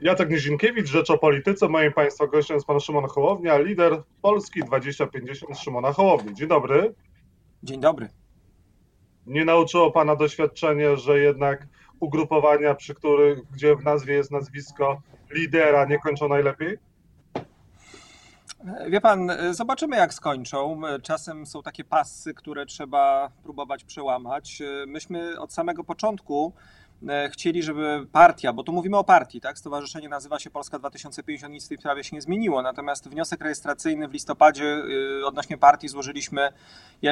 Jacek Nizinkiewicz, Rzecz o Polityce. Moim Państwa gościem jest Pan Szymon Hołownia, lider Polski 2050 Szymona Hołowni. Dzień dobry. Dzień dobry. Nie nauczyło Pana doświadczenie, że jednak ugrupowania, przy których, gdzie w nazwie jest nazwisko lidera, nie kończą najlepiej? Wie pan, zobaczymy jak skończą. Czasem są takie pasy, które trzeba próbować przełamać. Myśmy od samego początku chcieli, żeby partia, bo tu mówimy o partii, tak? Stowarzyszenie nazywa się Polska 2050, nic w tej sprawie się nie zmieniło. Natomiast wniosek rejestracyjny w listopadzie e, odnośnie partii złożyliśmy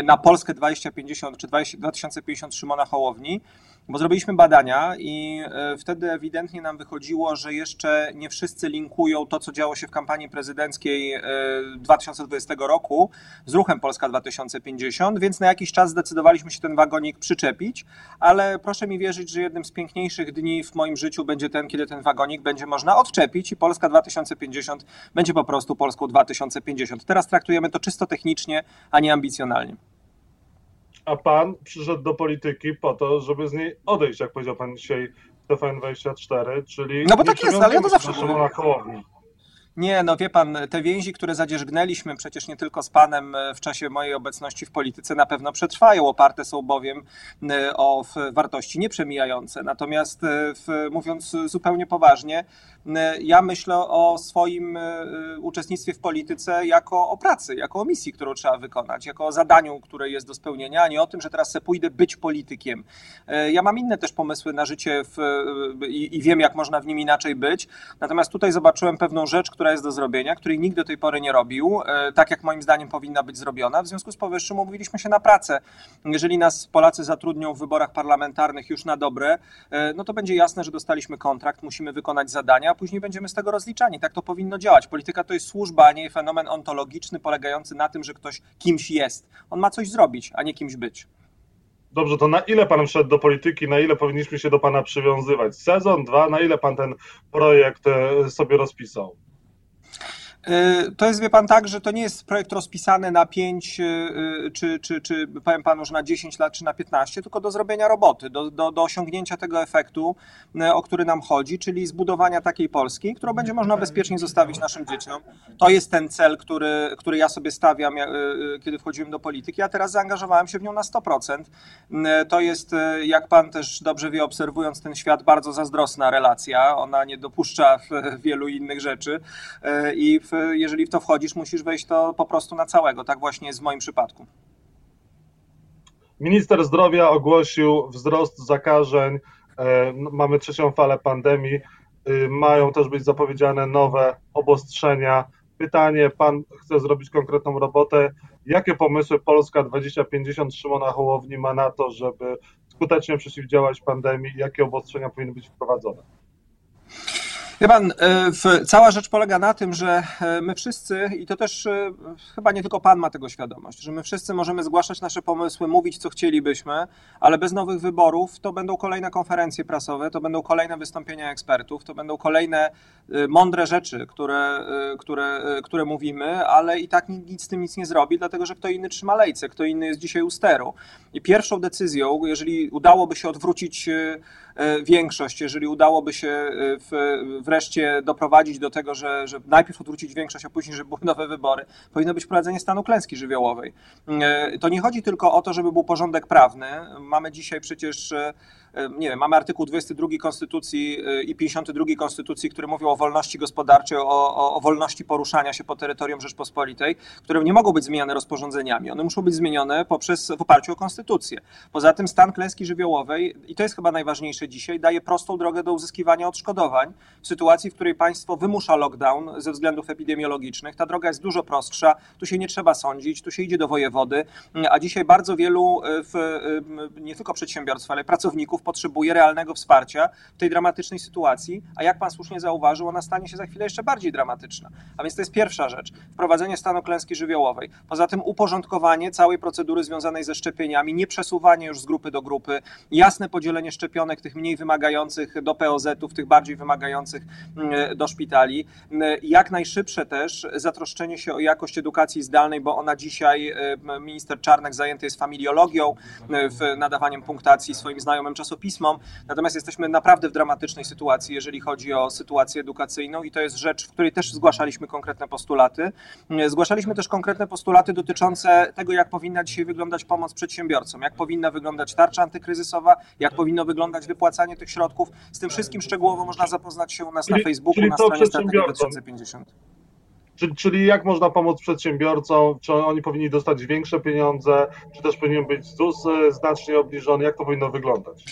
na Polskę 2050 czy 2050 Szymona Hołowni, bo zrobiliśmy badania i e, wtedy ewidentnie nam wychodziło, że jeszcze nie wszyscy linkują to, co działo się w kampanii prezydenckiej 2020 roku z ruchem Polska 2050, więc na jakiś czas zdecydowaliśmy się ten wagonik przyczepić, ale proszę mi wierzyć, że jednym z piękniejszych dni w moim życiu będzie ten, kiedy ten wagonik będzie można odczepić i Polska 2050 będzie po prostu Polską 2050. Teraz traktujemy to czysto technicznie, a nie ambicjonalnie. A pan przyszedł do polityki po to, żeby z niej odejść, jak powiedział pan dzisiaj w TVN24, czyli. No bo tak jest, ale ja to zawsze mówię. Nie, no wie pan, te więzi, które zadzierzgnęliśmy przecież nie tylko z panem e, w czasie mojej obecności w polityce na pewno przetrwają, oparte są bowiem e, o wartości nieprzemijające. Natomiast e, w, mówiąc zupełnie poważnie, ja myślę o swoim uczestnictwie w polityce jako o pracy, jako o misji, którą trzeba wykonać, jako o zadaniu, które jest do spełnienia, a nie o tym, że teraz se pójdę być politykiem. Ja mam inne też pomysły na życie w, i, i wiem, jak można w nim inaczej być. Natomiast tutaj zobaczyłem pewną rzecz, która jest do zrobienia, której nikt do tej pory nie robił, e, tak jak moim zdaniem powinna być zrobiona. W związku z powyższym umówiliśmy się na pracę. Jeżeli nas Polacy zatrudnią w wyborach parlamentarnych już na dobre, e, no to będzie jasne, że dostaliśmy kontrakt, musimy wykonać zadania, a później będziemy z tego rozliczani. Tak to powinno działać. Polityka to jest służba, a nie fenomen ontologiczny polegający na tym, że ktoś kimś jest. On ma coś zrobić, a nie kimś być. Dobrze, to na ile pan wszedł do polityki, na ile powinniśmy się do pana przywiązywać? Sezon, dwa, na ile pan ten projekt e, sobie rozpisał? Y, to jest, wie pan, tak, że to nie jest projekt rozpisany na 5, y, y, czy, czy, czy powiem panu, że na 10 lat, czy na 15, tylko do zrobienia roboty, do, do, do osiągnięcia tego efektu, o który nam chodzi, czyli zbudowania takiej Polski, którą będzie można bezpiecznie zostawić naszym dzieciom. To jest ten cel, który, który ja sobie stawiam, kiedy wchodziłem do polityki, a teraz zaangażowałem się w nią na 100%. To jest, jak pan też dobrze wie, obserwując ten świat, bardzo zazdrosna relacja. Ona nie dopuszcza wielu innych rzeczy i w jeżeli w to wchodzisz, musisz wejść to po prostu na całego. Tak właśnie jest w moim przypadku. Minister zdrowia ogłosił wzrost zakażeń. E, mamy trzecią falę pandemii. Y, mają też być zapowiedziane nowe obostrzenia. Pytanie, pan chce zrobić konkretną robotę. Jakie pomysły Polska 2050 Szymona Hołowni ma na to, żeby skutecznie przeciwdziałać pandemii? Jakie obostrzenia powinny być wprowadzone? Wie pan, e, cała rzecz polega na tym, że e, my wszyscy, i to też e, chyba nie tylko pan ma tego świadomość, że my wszyscy możemy zgłaszać nasze pomysły, mówić co chcielibyśmy, ale bez nowych wyborów to będą kolejne konferencje prasowe, to będą kolejne wystąpienia ekspertów, to będą kolejne mądre rzeczy, które, które, które mówimy, ale i tak nic z tym nic nie zrobi, dlatego że kto inny trzyma lejce, kto inny jest dzisiaj u steru. I pierwszą decyzją, jeżeli udałoby się odwrócić większość, jeżeli udałoby się w, wreszcie doprowadzić do tego, że, że najpierw odwrócić większość, a później, żeby były nowe wybory, powinno być wprowadzenie stanu klęski żywiołowej. E, to nie chodzi tylko o to, żeby był porządek prawny. Mamy dzisiaj przecież e, E, nie wiem, mamy artykuł 22 Konstytucji e, i 52 Konstytucji, które mówią o wolności gospodarczej, o, o, o, wolności poruszania się po terytorium Rzeczpospolitej, które nie mogą być zmieniane rozporządzeniami. One muszą być zmienione poprzez, w oparciu o Konstytucję. Poza tym stan klęski żywiołowej, i to jest chyba najważniejsze dzisiaj, daje prostą drogę do uzyskiwania odszkodowań w sytuacji, w której państwo wymusza lockdown ze względów epidemiologicznych. Ta droga jest dużo prostsza, tu się nie trzeba sądzić, tu się idzie do wojewody, a dzisiaj bardzo wielu, e, w, nie tylko przedsiębiorstw, ale pracowników potrzebuje realnego wsparcia w tej dramatycznej sytuacji, a jak pan słusznie zauważył, ona stanie się za chwilę jeszcze bardziej dramatyczna. A więc to jest pierwsza rzecz, wprowadzenie stanu klęski żywiołowej. Poza tym uporządkowanie całej procedury związanej ze szczepieniami, nie przesuwanie już z grupy do grupy, jasne podzielenie szczepionek tych mniej wymagających do POZ-ów, tych bardziej wymagających mm, do szpitali. Mm, jak najszybsze też zatroszczenie się o jakość edukacji zdalnej, bo ona dzisiaj, e, minister Czarnek zajęty jest familiologią, w nadawaniem punktacji swoim znajomym czasu czasopismom, natomiast jesteśmy naprawdę w dramatycznej sytuacji, jeżeli chodzi o sytuację edukacyjną i to jest rzecz, w której też zgłaszaliśmy konkretne postulaty. Zgłaszaliśmy też konkretne postulaty dotyczące tego, jak powinna dzisiaj wyglądać pomoc przedsiębiorcom, jak powinna wyglądać tarcza antykryzysowa, jak powinno wyglądać wypłacanie tych środków. Z tym wszystkim szczegółowo można zapoznać się u nas na Facebooku, na stronie Strategii przedsiębiorcom. 2050. Czyli, czyli jak można pomóc przedsiębiorcom? Czy oni powinni dostać większe pieniądze? Czy też powinien być ZUS e, znacznie obniżony? Jak to powinno wyglądać?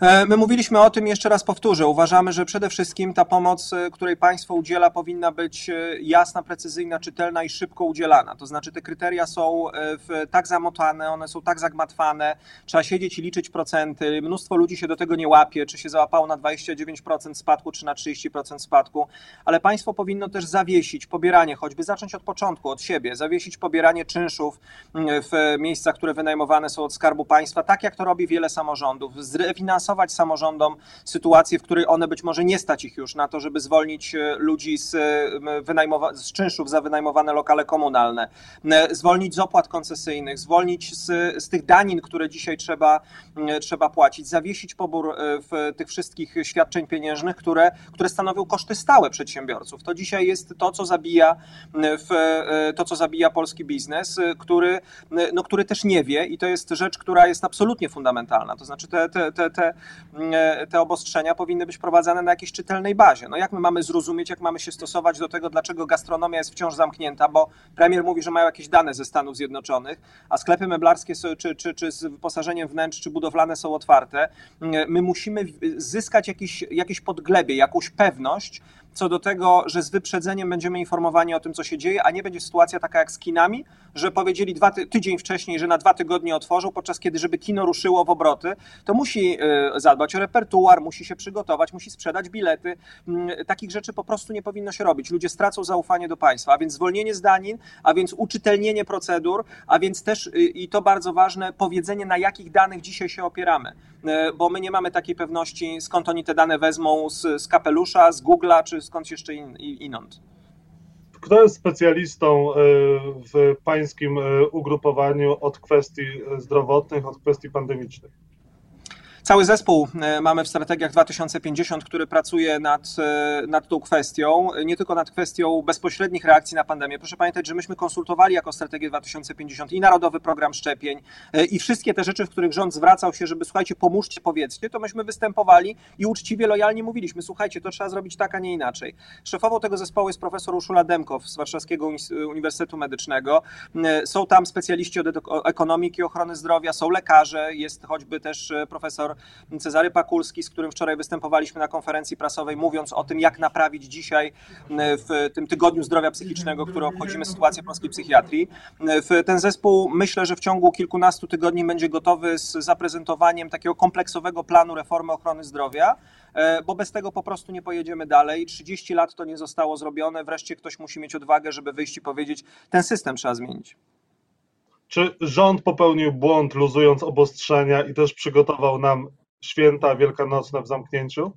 E, My mówiliśmy o tym, jeszcze raz powtórzę. Uważamy, że przede wszystkim ta pomoc, e, której państwo udziela, powinna być e, jasna, precyzyjna, czytelna i szybko udzielana. To znaczy, te kryteria są tak zamotane, one są tak zagmatwane, trzeba siedzieć i liczyć procenty. Mnóstwo ludzi się do tego nie łapie, czy się załapało na 29% spadku, czy na 30% spadku, ale państwo powinno też zawiesić pobieranie, choćby zacząć od początku, od siebie, zawiesić pobieranie czynszów mm, w miejscach, które wynajmowane są od Skarbu Państwa, tak jak to robi wiele samorządów, zrefinansować samorządom sytuację, w której one być może nie stać ich już na to, żeby zwolnić e, ludzi z, e, wynajmowa- z czynszów za wynajmowane lokale komunalne, e, zwolnić z opłat koncesyjnych, zwolnić z, z tych danin, które dzisiaj trzeba, trzeba płacić, zawiesić pobór w tych wszystkich świadczeń pieniężnych, które, które stanowią koszty stałe przedsiębiorców. To dzisiaj jest to, co zabija w, to, co zabija polski biznes, który, no, który też nie wie i to jest rzecz, która jest absolutnie fundamentalna. To znaczy te, te, te, te, mm, te obostrzenia powinny być prowadzone na jakiejś czytelnej bazie. No jak my mamy zrozumieć, jak mamy się stosować do tego, dlaczego gastronomia jest wciąż zamknięta, bo premier mówi, że mają jakieś dane ze Stanów Zjednoczonych, a sklepy meblarskie są, czy, czy, czy z wyposażeniem wnętrz, czy budowlane są otwarte. Mm, My musimy zyskać jakieś, jakieś podglebie, jakąś pewność, co do tego, że z wyprzedzeniem będziemy informowani o tym, co się dzieje, a nie będzie sytuacja taka jak z kinami, że powiedzieli dwa ty- tydzień wcześniej, że na dwa tygodnie otworzą, podczas kiedy, żeby kino ruszyło w obroty, to musi y, zadbać o repertuar, musi się przygotować, musi sprzedać bilety. Mm, Takich rzeczy po prostu nie powinno się robić. Ludzie stracą zaufanie do państwa, a więc zwolnienie z danin, a więc uczytelnienie procedur, a więc też, y, i to bardzo ważne, powiedzenie, na jakich danych dzisiaj się opieramy, Y, bo my nie mamy takiej pewności, skąd oni te dane wezmą z, z kapelusza, z Google'a, czy skądś jeszcze in, inąd. Kto jest specjalistą e, w pańskim e, ugrupowaniu od kwestii e, zdrowotnych, od kwestii pandemicznych? Cały zespół e, mamy w strategiach 2050, który pracuje nad, e, nad tą kwestią, nie tylko nad kwestią bezpośrednich reakcji na pandemię. Proszę pamiętać, że myśmy konsultowali jako strategię 2050 i Narodowy Program Szczepień e, i wszystkie te rzeczy, w których rząd zwracał się, żeby słuchajcie, pomóżcie, powiedzcie, to myśmy występowali i uczciwie, lojalnie mówiliśmy, słuchajcie, to trzeba zrobić tak, a nie inaczej. Szefową tego zespołu jest profesor Urszula Demkow z Warszawskiego Uniwersytetu Medycznego. E, Są tam specjaliści od ekonomiki, ochrony zdrowia, są lekarze, jest choćby też e, Cezary Pakulski, z którym wczoraj występowaliśmy na konferencji prasowej, mówiąc o tym, jak naprawić dzisiaj w tym tygodniu zdrowia psychicznego, który obchodzimy sytuację polskiej psychiatrii. Ten zespół myślę, że w ciągu kilkunastu tygodni będzie gotowy z zaprezentowaniem takiego kompleksowego planu reformy ochrony zdrowia, e, bo bez tego po prostu nie pojedziemy dalej. 30 lat to nie zostało zrobione, wreszcie ktoś musi mieć odwagę, żeby wyjść i powiedzieć, ten system trzeba zmienić. Czy rząd popełnił błąd, luzując obostrzenia i też przygotował nam święta wielkanocne w zamknięciu?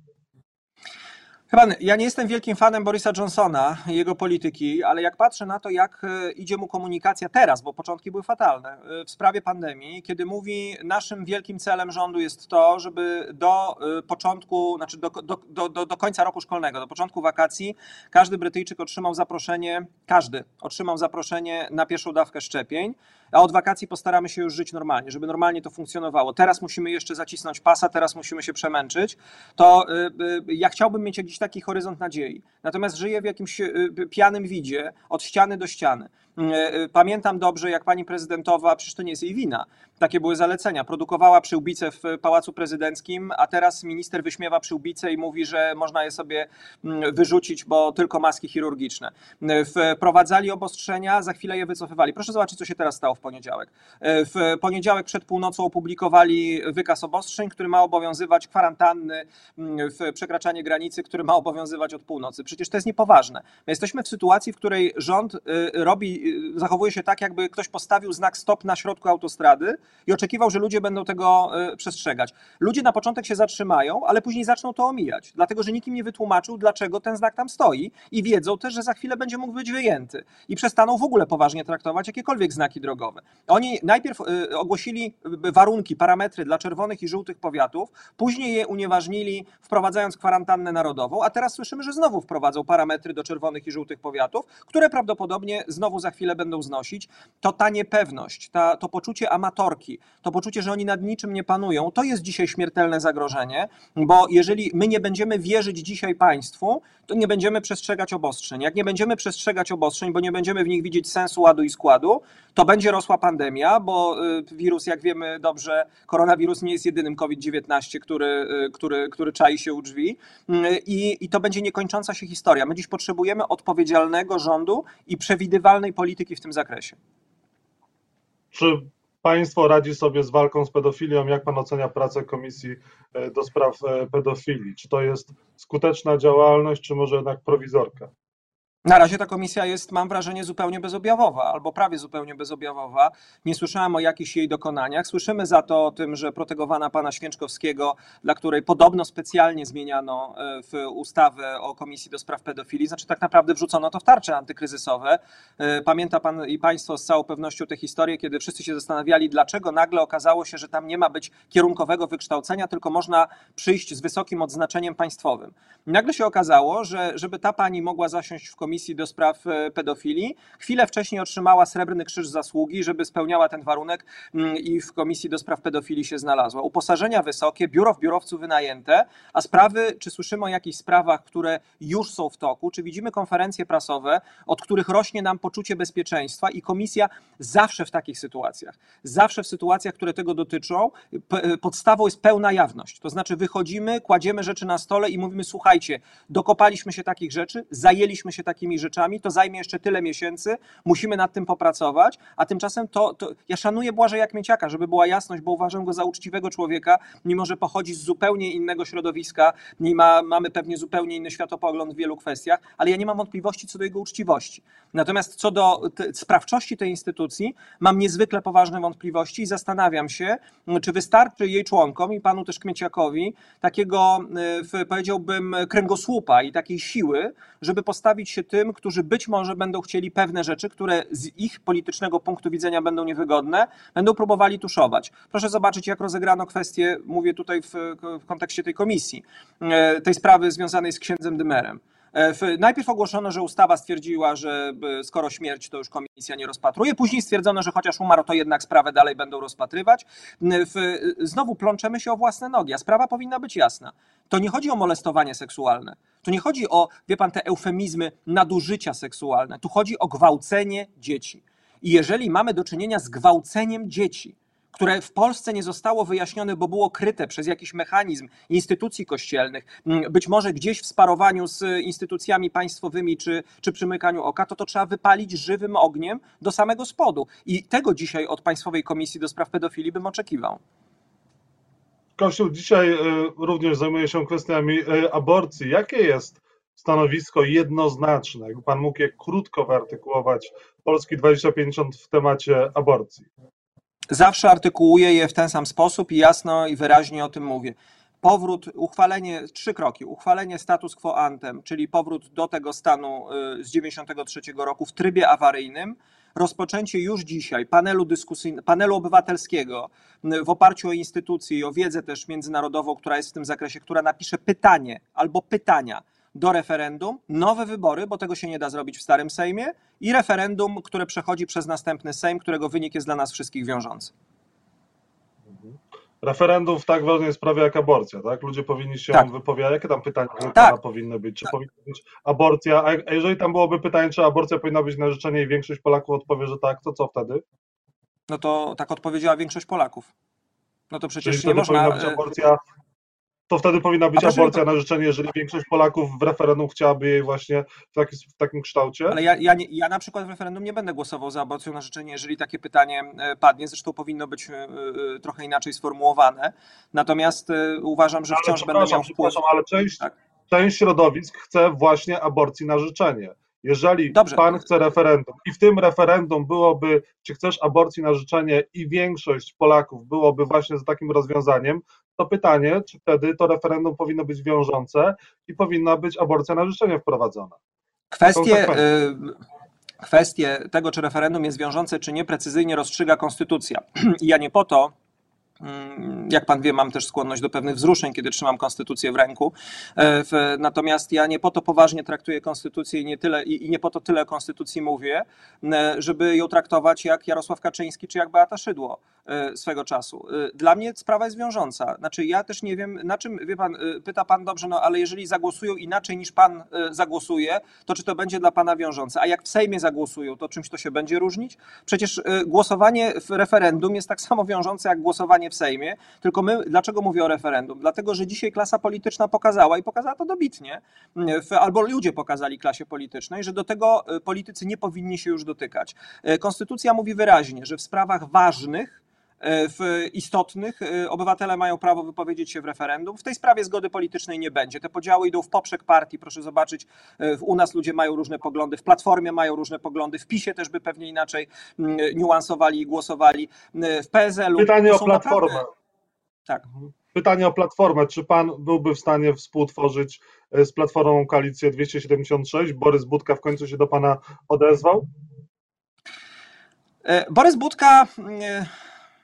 Chyba ja nie jestem wielkim fanem Borisa Johnsona i jego polityki, ale jak patrzę na to, jak e, idzie mu komunikacja teraz, bo początki były fatalne, e, w sprawie pandemii, kiedy mówi, naszym wielkim celem rządu jest to, żeby do e, początku, znaczy do, do, do, do, do końca roku szkolnego, do początku wakacji, każdy Brytyjczyk otrzymał zaproszenie, każdy otrzymał zaproszenie na pierwszą dawkę szczepień, a od wakacji postaramy się już żyć normalnie, żeby normalnie to funkcjonowało. Teraz musimy jeszcze zacisnąć pasa, teraz musimy się przemęczyć. To y, y, ja chciałbym mieć jakiś taki horyzont nadziei. Natomiast żyję w jakimś y, pijanym widzie, od ściany do ściany. Y, y, Pamiętam dobrze, jak pani prezydentowa, przecież to nie jest jej wina, takie były zalecenia, produkowała przyłbice w Pałacu Prezydenckim, a teraz minister wyśmiewa przyłbice i mówi, że można je sobie mm, wyrzucić, bo tylko maski chirurgiczne. Y, Wprowadzali obostrzenia, za chwilę je wycofywali. Proszę zobaczyć, co się teraz stało w poniedziałek. W poniedziałek przed północą opublikowali wykaz obostrzeń, który ma obowiązywać kwarantanny, mm, w przekraczanie granicy, który ma obowiązywać od północy. Przecież to jest niepoważne. My jesteśmy w sytuacji, w której rząd y, robi, zachowuje się tak, jakby ktoś postawił znak stop na środku autostrady i oczekiwał, że ludzie będą tego y, przestrzegać. Ludzie na początek się zatrzymają, ale później zaczną to omijać, dlatego że nikt im nie wytłumaczył, dlaczego ten znak tam stoi i wiedzą też, że za chwilę będzie mógł być wyjęty i przestaną w ogóle poważnie traktować jakiekolwiek znaki drogowe. Oni najpierw ogłosili warunki, parametry dla czerwonych i żółtych powiatów, później je unieważnili, wprowadzając kwarantannę narodową, a teraz słyszymy, że znowu wprowadzą parametry do czerwonych i żółtych powiatów, które prawdopodobnie znowu za chwilę będą znosić. To ta niepewność, ta, to poczucie amatorki, to poczucie, że oni nad niczym nie panują, to jest dzisiaj śmiertelne zagrożenie, bo jeżeli my nie będziemy wierzyć dzisiaj państwu, to nie będziemy przestrzegać obostrzeń. Jak nie będziemy przestrzegać obostrzeń, bo nie będziemy w nich widzieć sensu ładu i składu, to będzie rosła pandemia, bo y, wirus, jak wiemy dobrze, koronawirus nie jest jedynym COVID-19, który, y, który, który czai się u drzwi y, i, i to będzie niekończąca się historia. My dziś potrzebujemy odpowiedzialnego rządu i przewidywalnej polityki w tym zakresie. Czy państwo radzi sobie z walką z pedofilią? Jak pan ocenia pracę Komisji e, do spraw e, pedofilii? Czy to jest skuteczna działalność, czy może jednak prowizorka? Na razie ta komisja jest, mam wrażenie, zupełnie bezobjawowa, albo prawie zupełnie bezobjawowa. Nie słyszałem o jakichś jej dokonaniach. Słyszymy za to o tym, że protegowana pana Święczkowskiego, dla której podobno specjalnie zmieniano e, w ustawę o Komisji do Spraw Pedofilii, znaczy tak naprawdę wrzucono to w tarcze antykryzysowe. E, pamięta pan i państwo z całą pewnością tę historię, kiedy wszyscy się zastanawiali, dlaczego nagle okazało się, że tam nie ma być kierunkowego wykształcenia, tylko można przyjść z wysokim odznaczeniem państwowym. I nagle się okazało, że żeby ta pani mogła zasiąść w komisji, Komisji do Spraw e, Pedofilii. Chwilę wcześniej otrzymała Srebrny Krzyż Zasługi, żeby spełniała ten warunek mm, i w Komisji do Spraw Pedofilii się znalazła. Uposażenia wysokie, biuro w biurowcu wynajęte, a sprawy, czy słyszymy o jakichś sprawach, które już są w toku, czy widzimy konferencje prasowe, od których rośnie nam poczucie bezpieczeństwa i komisja zawsze w takich sytuacjach, zawsze w sytuacjach, które tego dotyczą, e, podstawą jest pełna jawność. To znaczy wychodzimy, kładziemy rzeczy na stole i mówimy, słuchajcie, dokopaliśmy się takich rzeczy, zajęliśmy się takimi takimi rzeczami, to zajmie jeszcze tyle miesięcy, musimy nad tym popracować, a tymczasem to, to ja szanuję Błażeja Kmieciaka, żeby była jasność, bo uważam go za uczciwego człowieka, mimo że pochodzi z zupełnie innego środowiska, nie ma, mamy pewnie zupełnie inny światopogląd w wielu kwestiach, ale ja nie mam wątpliwości co do jego uczciwości. Natomiast co do sprawczości tej instytucji, mam niezwykle poważne wątpliwości i zastanawiam się, czy wystarczy jej członkom i panu też Kmieciakowi takiego, e, powiedziałbym, kręgosłupa i takiej siły, żeby postawić się tym, którzy być może będą chcieli pewne rzeczy, które z ich politycznego punktu widzenia będą niewygodne, będą próbowali tuszować. Proszę zobaczyć, jak rozegrano kwestię, mówię tutaj w, kontekście tej komisji, e, tej sprawy związanej z księdzem Dymerem. E, najpierw ogłoszono, że ustawa stwierdziła, że skoro śmierć, to już komisja nie rozpatruje. Później stwierdzono, że chociaż umarł, to jednak sprawę dalej będą rozpatrywać. Znowu plączemy się o własne nogi, a sprawa powinna być jasna. To nie chodzi o molestowanie seksualne. Tu nie chodzi o, wie pan, te eufemizmy nadużycia seksualne. Tu chodzi o gwałcenie dzieci. I jeżeli mamy do czynienia z gwałceniem dzieci, które w Polsce nie zostało wyjaśnione, bo było kryte przez jakiś mechanizm instytucji kościelnych, mm, być może gdzieś w sparowaniu z instytucjami państwowymi czy, czy przymykaniu oka, to to trzeba wypalić żywym ogniem do samego spodu. I tego dzisiaj od Państwowej Komisji do Spraw Pedofilii bym oczekiwał. Kościół dzisiaj e, również zajmuje się kwestiami e, aborcji. Jakie jest stanowisko jednoznaczne, jakby Pan mógł je krótko wyartykułować, Polski 2050 w temacie aborcji? Zawsze artykułuję je w ten sam sposób i jasno i wyraźnie o tym mówię. Powrót, uchwalenie, trzy kroki. Uchwalenie status quo antem, czyli powrót do tego stanu y, z 93 roku w trybie awaryjnym, rozpoczęcie już dzisiaj panelu dyskusyjnego, panelu obywatelskiego y, w oparciu o instytucje i o wiedzę też międzynarodową, która jest w tym zakresie, która napisze pytanie albo pytania do referendum, nowe wybory, bo tego się nie da zrobić w starym Sejmie, i referendum, które przechodzi przez następny Sejm, którego wynik jest dla nas wszystkich wiążący. Referendum w tak ważnej sprawie jak aborcja, tak? Ludzie powinni się tak. wypowiadać. Jakie tam pytania tak. powinny być? Czy tak. powinna być aborcja? A jeżeli tam byłoby pytanie, czy aborcja powinna być na życzenie i większość Polaków odpowie, że tak, to co wtedy? No to tak odpowiedziała większość Polaków. No to przecież Czyli nie można. Powinna być e, aborcja to wtedy powinna być aborcja na życzenie, jeżeli większość Polaków w referendum chciałaby jej właśnie w, taki, w takim kształcie. Ale ja, ja, nie, ja na przykład w referendum nie będę głosował za aborcją na życzenie, jeżeli takie pytanie e, padnie. Zresztą powinno być e, e, trochę inaczej sformułowane. Natomiast uważam, że wciąż będę miał wpływ. Ale część, tak. część środowisk chce właśnie aborcji na życzenie. Jeżeli Dobrze. pan chce referendum i w tym referendum byłoby, czy chcesz aborcji na życzenie i większość Polaków byłoby właśnie za takim rozwiązaniem, to pytanie, czy wtedy to referendum powinno być wiążące i powinna być aborcja na życzenie wprowadzona. Kwestie, kwestię tego, czy referendum jest wiążące, czy nie, precyzyjnie rozstrzyga konstytucja. I ja nie po to jak pan wie, mam też skłonność do pewnych wzruszeń, kiedy trzymam konstytucję w ręku. E, natomiast ja nie po to poważnie traktuję konstytucję i nie, tyle, i nie po to tyle o konstytucji mówię, żeby ją traktować jak Jarosław Kaczyński czy jak Beata Szydło e, swego czasu. E, dla mnie sprawa jest wiążąca. Znaczy, ja też nie wiem, na czym, wie pan, pyta pan dobrze, no ale jeżeli zagłosują inaczej niż pan zagłosuje, to czy to będzie dla pana wiążące? A jak w Sejmie zagłosują, to czymś to się będzie różnić? Przecież głosowanie w referendum jest tak samo wiążące jak głosowanie w Sejmie, tylko my, dlaczego mówię o referendum? Dlatego, że dzisiaj klasa polityczna pokazała i pokazała to dobitnie, albo ludzie pokazali klasie politycznej, że do tego e, politycy nie powinni się już dotykać. E, Konstytucja mówi wyraźnie, że w sprawach ważnych, e, w istotnych obywatele mają prawo wypowiedzieć się w referendum. W tej sprawie zgody politycznej nie będzie. Te podziały idą w poprzek partii. Proszę zobaczyć, u nas ludzie mają różne poglądy, w Platformie mają różne poglądy, w PiSie też by pewnie inaczej niuansowali i głosowali. W PSL-u. Pytanie o Platformę. Naprawdę... Tak. Pytanie o Platformę. Czy pan byłby w stanie współtworzyć e, z Platformą koalicję 276? Borys Budka w końcu się do pana odezwał? E, Borys Budka, e,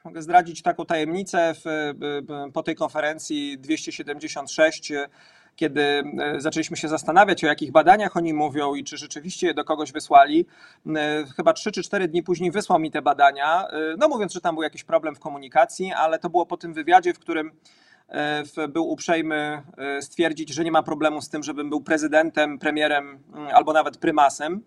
mogę zdradzić taką tajemnicę, w, po tej konferencji 276 kiedy zaczęliśmy się zastanawiać, o jakich badaniach oni mówią i czy rzeczywiście je do kogoś wysłali, chyba 3 czy 4 dni później wysłał mi te badania, no mówiąc, że tam był jakiś problem w komunikacji, ale to było po tym wywiadzie, w którym był uprzejmy stwierdzić, że nie ma problemu z tym, żebym był prezydentem, premierem albo nawet prymasem.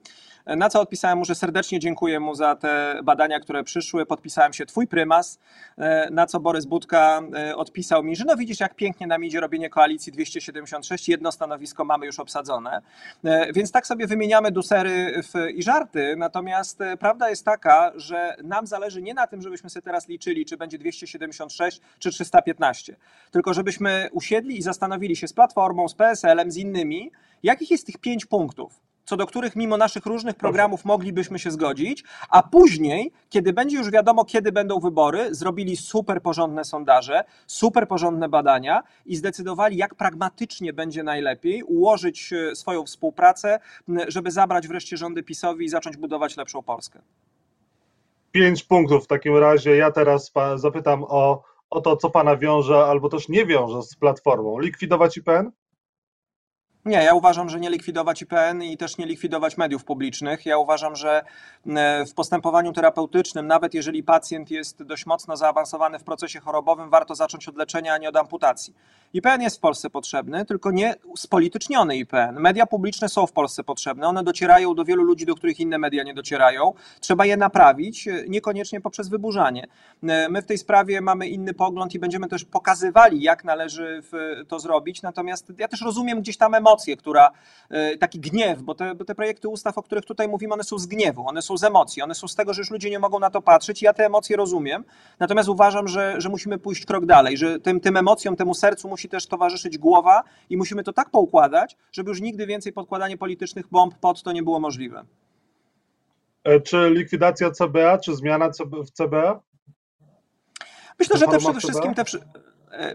Na co odpisałem mu, że serdecznie dziękuję mu za te badania, które przyszły. Podpisałem się Twój prymas. E, na co Borys Budka e, odpisał mi, że no widzisz, jak pięknie nam idzie robienie koalicji 276, jedno stanowisko mamy już obsadzone. E, więc tak sobie wymieniamy dusery i żarty. Natomiast prawda jest taka, że nam zależy nie na tym, żebyśmy sobie teraz liczyli, czy będzie 276 czy 315, tylko żebyśmy usiedli i zastanowili się z Platformą, z PSL-em, z innymi, jakich jest tych pięć punktów co do których mimo naszych różnych programów moglibyśmy się zgodzić, a później, kiedy będzie już wiadomo, kiedy będą wybory, zrobili super porządne sondaże, super porządne badania i zdecydowali, jak pragmatycznie będzie najlepiej ułożyć e, swoją współpracę, żeby zabrać wreszcie rządy PiSowi i zacząć budować lepszą Polskę. Pięć punktów w takim razie. Ja teraz zapytam o, o to, co pana wiąże albo też nie wiąże z Platformą. Likwidować IPN? Nie, ja uważam, że nie likwidować IPN i też nie likwidować mediów publicznych. Ja uważam, że e, w postępowaniu terapeutycznym, nawet jeżeli pacjent jest dość mocno zaawansowany w procesie chorobowym, warto zacząć od leczenia, a nie od amputacji. IPN jest w Polsce potrzebny, tylko nie spolityczniony IPN. Media publiczne są w Polsce potrzebne, one docierają do wielu ludzi, do których inne media nie docierają. Trzeba je naprawić, e, niekoniecznie poprzez wyburzanie. E, my w tej sprawie mamy inny pogląd i będziemy też pokazywali, jak należy to zrobić. Natomiast ja też rozumiem gdzieś tam emocje, emocję, która, e, taki gniew, bo te, bo te projekty ustaw, o których tutaj mówimy, one są z gniewu, one są z emocji, one są z tego, że już ludzie nie mogą na to patrzeć i ja te emocje rozumiem, natomiast uważam, że, że musimy pójść krok dalej, że tym, tym emocjom, temu sercu musi też towarzyszyć głowa i musimy to tak poukładać, żeby już nigdy więcej podkładanie politycznych bomb pod to nie było możliwe. E, czy likwidacja CBA, czy zmiana w CBA? Myślę, że te przede wszystkim te,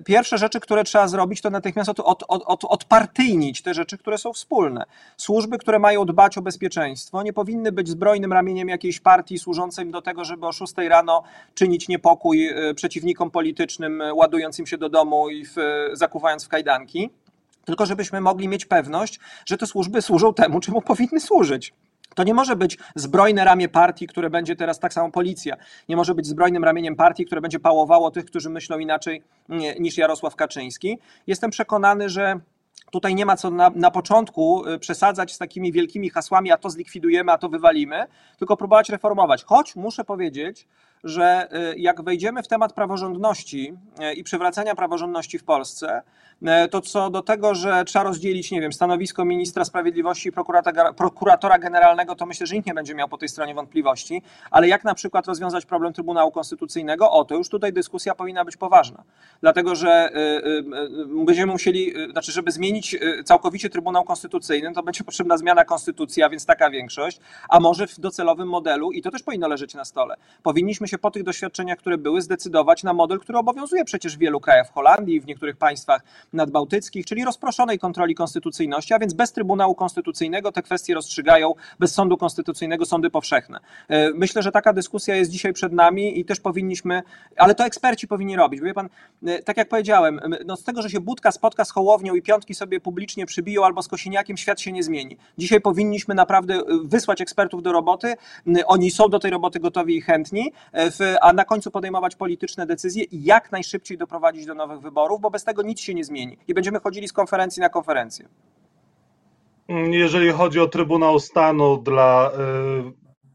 pierwsze rzeczy, które trzeba zrobić, to natychmiast od, od, od, odpartyjnić te rzeczy, które są wspólne. Służby, które mają dbać o bezpieczeństwo, nie powinny być zbrojnym ramieniem jakiejś partii służącym do tego, żeby o 6 rano czynić niepokój e, przeciwnikom politycznym, e, ładując im się do domu i w, zakuwając w kajdanki. Tylko żebyśmy mogli mieć pewność, że te służby służą temu, czemu powinny służyć. To nie może być zbrojne ramię partii, które będzie teraz tak samo policja. Nie może być zbrojnym ramieniem partii, które będzie pałowało tych, którzy myślą inaczej niż Jarosław Kaczyński. Jestem przekonany, że tutaj nie ma co na, na, początku y, przesadzać z takimi wielkimi hasłami, a to zlikwidujemy, a to wywalimy, tylko próbować reformować. Choć muszę powiedzieć, że y, jak wejdziemy w temat praworządności y, i przywracania praworządności w Polsce, to co do tego, że trzeba rozdzielić, nie wiem, stanowisko ministra sprawiedliwości i prokuratora, generalnego, to myślę, że nikt nie będzie miał po tej stronie wątpliwości, ale jak na przykład rozwiązać problem Trybunału Konstytucyjnego, o to już tutaj dyskusja powinna być poważna, dlatego że będziemy musieli, znaczy, żeby zmienić całkowicie Trybunał Konstytucyjny, to będzie potrzebna zmiana konstytucji, a więc taka większość, a może w docelowym modelu, i to też powinno leżeć na stole, powinniśmy się po tych doświadczeniach, które były, zdecydować na model, który obowiązuje przecież w wielu krajach, w Holandii, w niektórych państwach nadbałtyckich, czyli rozproszonej kontroli konstytucyjności, a więc bez Trybunału Konstytucyjnego te kwestie rozstrzygają, bez sądu konstytucyjnego sądy powszechne. Myślę, że taka dyskusja jest dzisiaj przed nami i też powinniśmy, ale to eksperci powinni robić. Wie pan, tak jak powiedziałem, no z tego, że się Budka spotka z Hołownią i piątki sobie publicznie przybiją albo z Kosiniakiem, świat się nie zmieni. Dzisiaj powinniśmy naprawdę y, wysłać ekspertów do roboty. Oni są do tej roboty gotowi i chętni, a na końcu podejmować polityczne decyzje i jak najszybciej doprowadzić do nowych wyborów, bo bez tego nic się nie zmieni. I będziemy chodzili z konferencji na konferencję. Jeżeli chodzi o Trybunał Stanu dla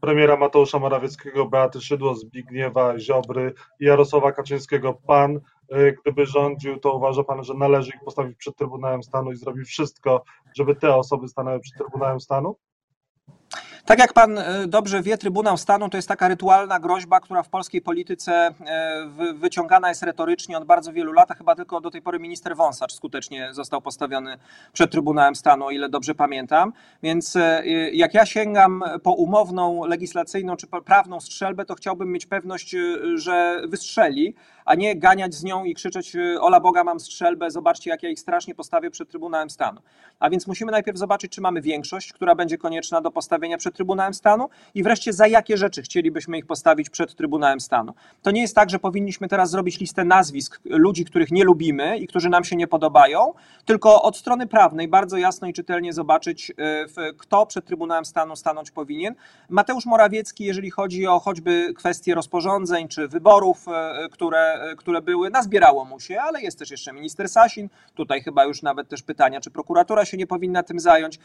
premiera Mateusza Morawieckiego, Beaty Szydło, Zbigniewa Ziobry Jarosława Kaczyńskiego, pan gdyby rządził, to uważa Pan, że należy ich postawić przed Trybunałem Stanu i zrobić wszystko, żeby te osoby stanęły przed Trybunałem Stanu? Tak jak pan e, dobrze wie, Trybunał Stanu to jest taka rytualna groźba, która w polskiej polityce e, wyciągana jest retorycznie od bardzo wielu lat, chyba tylko do tej pory minister Wąsacz skutecznie został postawiony przed Trybunałem Stanu, o ile dobrze pamiętam. Więc e, jak ja sięgam po umowną, legislacyjną czy prawną strzelbę, to chciałbym mieć pewność, że wystrzeli, a nie ganiać z nią i krzyczeć ola Boga mam strzelbę, zobaczcie jak ja ich strasznie postawię przed Trybunałem Stanu. A więc musimy najpierw zobaczyć, czy mamy większość, która będzie konieczna do postawienia przed Trybunałem Stanu i wreszcie za jakie rzeczy chcielibyśmy ich postawić przed Trybunałem Stanu. To nie jest tak, że powinniśmy teraz zrobić listę nazwisk ludzi, których nie lubimy i którzy nam się nie podobają, tylko od strony prawnej bardzo jasno i czytelnie zobaczyć, e, kto przed Trybunałem Stanu stanąć powinien. Mateusz Morawiecki, jeżeli chodzi o choćby kwestie rozporządzeń czy wyborów, e, które, e, które były, nazbierało mu się, ale jest też jeszcze minister Sasin. Tutaj chyba już nawet też pytania, czy prokuratura się nie powinna tym zająć.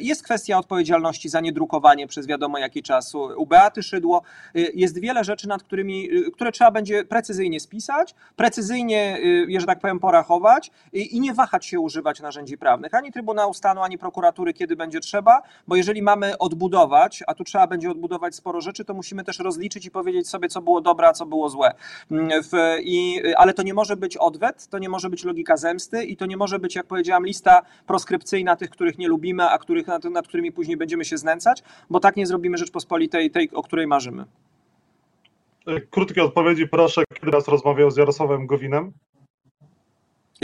Jest kwestia odpowiedzialności za niedrukowanie przez wiadomo jaki czas u Beaty Szydło. Y, jest wiele rzeczy, nad którymi, y, które trzeba będzie precyzyjnie spisać, precyzyjnie, y, że tak powiem, porachować i nie wahać się używać narzędzi prawnych, ani Trybunału Stanu, ani prokuratury, kiedy będzie trzeba, bo jeżeli mamy odbudować, a tu trzeba będzie odbudować sporo rzeczy, to musimy też rozliczyć i powiedzieć sobie, co było dobre, a co było złe. Mm, I, ale to nie może być odwet, to nie może być logika zemsty i to nie może być, jak powiedziałam, lista proskrypcyjna tych, których nie lubimy, a których, nad, nad którymi później będziemy się znęcać, bo tak nie zrobimy Rzeczpospolitej, tej, o której marzymy. Krótkie odpowiedzi proszę, kiedy raz rozmawiał z Jarosławem Gowinem?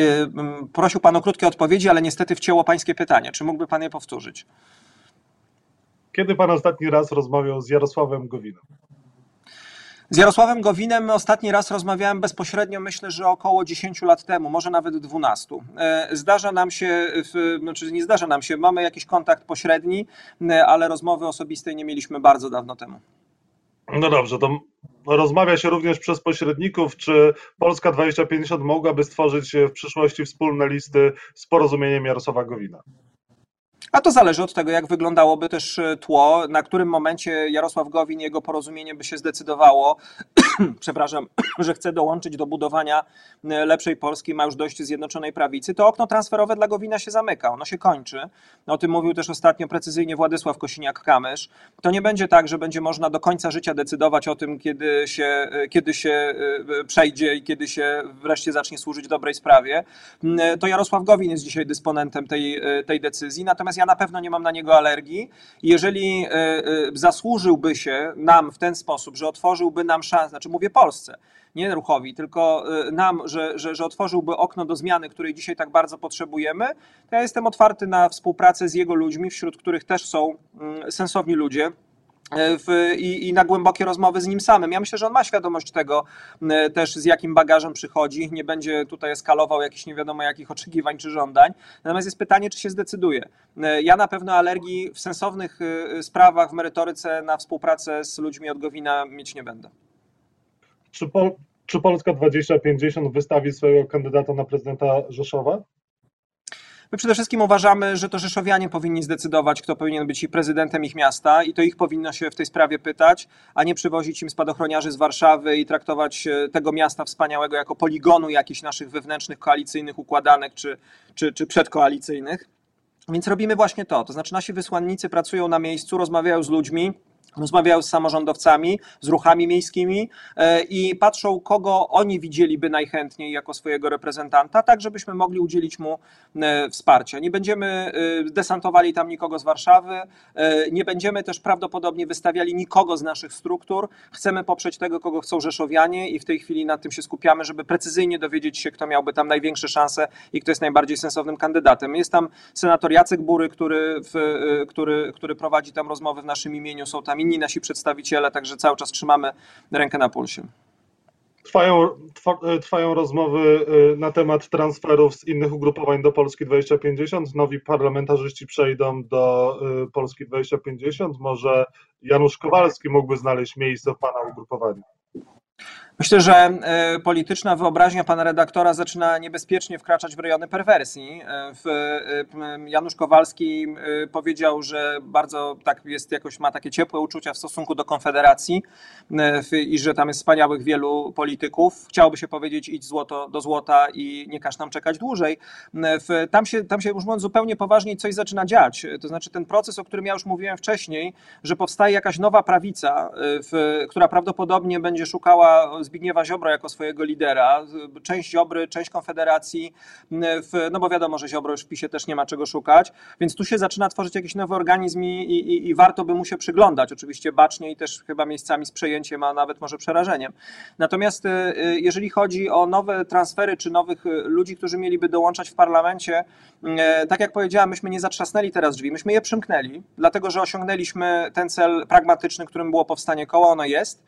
Y, prosił Pan o krótkie odpowiedzi, ale niestety wcięło Pańskie pytanie. Czy mógłby Pan je powtórzyć? Kiedy Pan ostatni raz rozmawiał z Jarosławem Gowinem? Z Jarosławem Gowinem ostatni raz rozmawiałem bezpośrednio, myślę, że około 10 lat temu, może nawet 12. E, zdarza nam się, znaczy nie zdarza nam się, mamy jakiś kontakt pośredni, e, ale rozmowy osobistej nie mieliśmy bardzo dawno temu. No dobrze, to rozmawia się również przez pośredników, czy Polska 2050 mogłaby stworzyć w przyszłości wspólne listy z porozumieniem Jarosława Gowina? A to zależy od tego, jak wyglądało też e, tło, na którym momencie Jarosław Gowin jego porozumienie by się zdecydowało, przepraszam, że chce dołączyć do budowania e, lepszej Polski, ma już dojść Zjednoczonej Prawicy, to okno transferowe dla Gowina się zamyka, ono się kończy. O tym mówił też ostatnio precyzyjnie Władysław Kosiniak-Kamysz. To nie będzie tak, że będzie można do końca życia decydować o tym, kiedy się, e, kiedy się przejdzie i kiedy się wreszcie zacznie służyć dobrej sprawie. To Jarosław Gowin jest dzisiaj dysponentem tej, tej decyzji, natomiast ja na pewno nie mam na niego alergii. Jeżeli e, e, zasłużyłby się nam w ten sposób, że otworzyłby nam szansę, znaczy mówię Polsce, nie ruchowi, tylko e, nam, że, że, że otworzyłby okno do zmiany, której dzisiaj tak bardzo potrzebujemy, to ja jestem otwarty na współpracę z jego ludźmi, wśród których też są mm, sensowni ludzie w, i, i, na głębokie rozmowy z nim samym. Ja myślę, że on ma świadomość tego e, też, z jakim bagażem przychodzi. Nie będzie tutaj eskalował jakichś nie wiadomo jakich oczekiwań czy żądań. Natomiast jest pytanie, czy się zdecyduje. E, ja na pewno alergii w sensownych sprawach, w merytoryce na współpracę z ludźmi od Gowina mieć nie będę. Czy, Pol czy Polska 2050 wystawi swojego kandydata na prezydenta Rzeszowa? My przede wszystkim uważamy, że to Rzeszowianie powinni zdecydować, kto powinien być prezydentem ich miasta i to ich powinno się w tej sprawie pytać, a nie przywozić im spadochroniarzy z Warszawy i traktować e, tego miasta wspaniałego jako poligonu jakichś naszych wewnętrznych koalicyjnych układanek czy, czy, czy przedkoalicyjnych. Więc robimy właśnie to. To znaczy nasi wysłannicy pracują na miejscu, rozmawiają z ludźmi, rozmawiają z samorządowcami, z ruchami miejskimi e, i patrzą, kogo oni widzieliby najchętniej jako swojego reprezentanta, tak żebyśmy mogli udzielić mu e, wsparcia. Nie będziemy e, desantowali tam nikogo z Warszawy, nie będziemy też prawdopodobnie wystawiali nikogo z naszych struktur. Chcemy poprzeć tego, kogo chcą Rzeszowianie i w tej chwili nad tym się skupiamy, żeby precyzyjnie dowiedzieć się, kto miałby tam największe szanse i kto jest najbardziej sensownym kandydatem. Jest tam senator Jacek Bury, który, w, który, który prowadzi tam rozmowy w naszym imieniu, są tam inni nasi przedstawiciele, także cały czas trzymamy rękę na pulsie. Trwają, trwają rozmowy y, na temat transferów z innych ugrupowań do Polski 2050. Nowi parlamentarzyści przejdą do y, Polski 2050. Może Janusz Kowalski mógłby znaleźć miejsce w pana ugrupowaniu. Myślę, że e, polityczna wyobraźnia pana redaktora zaczyna niebezpiecznie wkraczać w rejony perwersji. E, e, Janusz Kowalski powiedział, że bardzo tak jest jakoś ma takie ciepłe uczucia w stosunku do Konfederacji i że tam jest wspaniałych wielu polityków. Chciałoby się powiedzieć idź złoto do złota i nie każ nam czekać dłużej. Tam się, tam się już mówiąc zupełnie poważnie coś zaczyna dziać. To znaczy ten proces, o którym ja już mówiłem wcześniej, że powstaje jakaś nowa prawica, która prawdopodobnie będzie szukała Zbigniewa Ziobro jako swojego lidera, część Ziobry, część Konfederacji, w, no bo wiadomo, że Ziobro już w PiSie też nie ma czego szukać, więc tu się zaczyna tworzyć jakiś nowy organizm i, i, i warto by mu się przyglądać, oczywiście bacznie i też chyba miejscami z przejęciem, a nawet może przerażeniem. Natomiast e, jeżeli chodzi o nowe transfery, czy nowych e, ludzi, którzy mieliby dołączać w parlamencie, e, tak jak powiedziałem, myśmy nie zatrzasnęli teraz drzwi, myśmy je przymknęli, dlatego że osiągnęliśmy ten cel pragmatyczny, którym było powstanie koła, ono jest.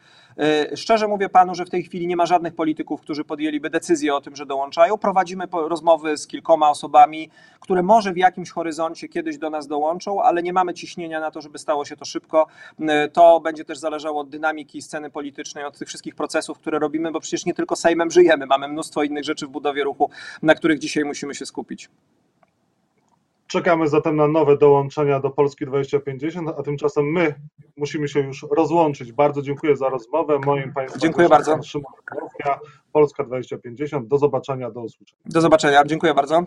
Szczerze mówię panu, że w tej chwili nie ma żadnych polityków, którzy podjęliby decyzję o tym, że dołączają. Prowadzimy rozmowy z kilkoma osobami, które może w jakimś horyzoncie kiedyś do nas dołączą, ale nie mamy ciśnienia na to, żeby stało się to szybko. E, to będzie też zależało od dynamiki sceny politycznej, od tych wszystkich procesów, które robimy, bo przecież nie tylko Sejmem żyjemy, mamy mnóstwo innych rzeczy w budowie ruchu, na których dzisiaj musimy się skupić. Czekamy zatem na nowe dołączenia do Polski 2050, a tymczasem my musimy się już rozłączyć. Bardzo dziękuję za rozmowę. Moim Państwa dziękuję bardzo. Szymon Polska 2050. Do zobaczenia, do usłyszenia. Do zobaczenia, dziękuję bardzo.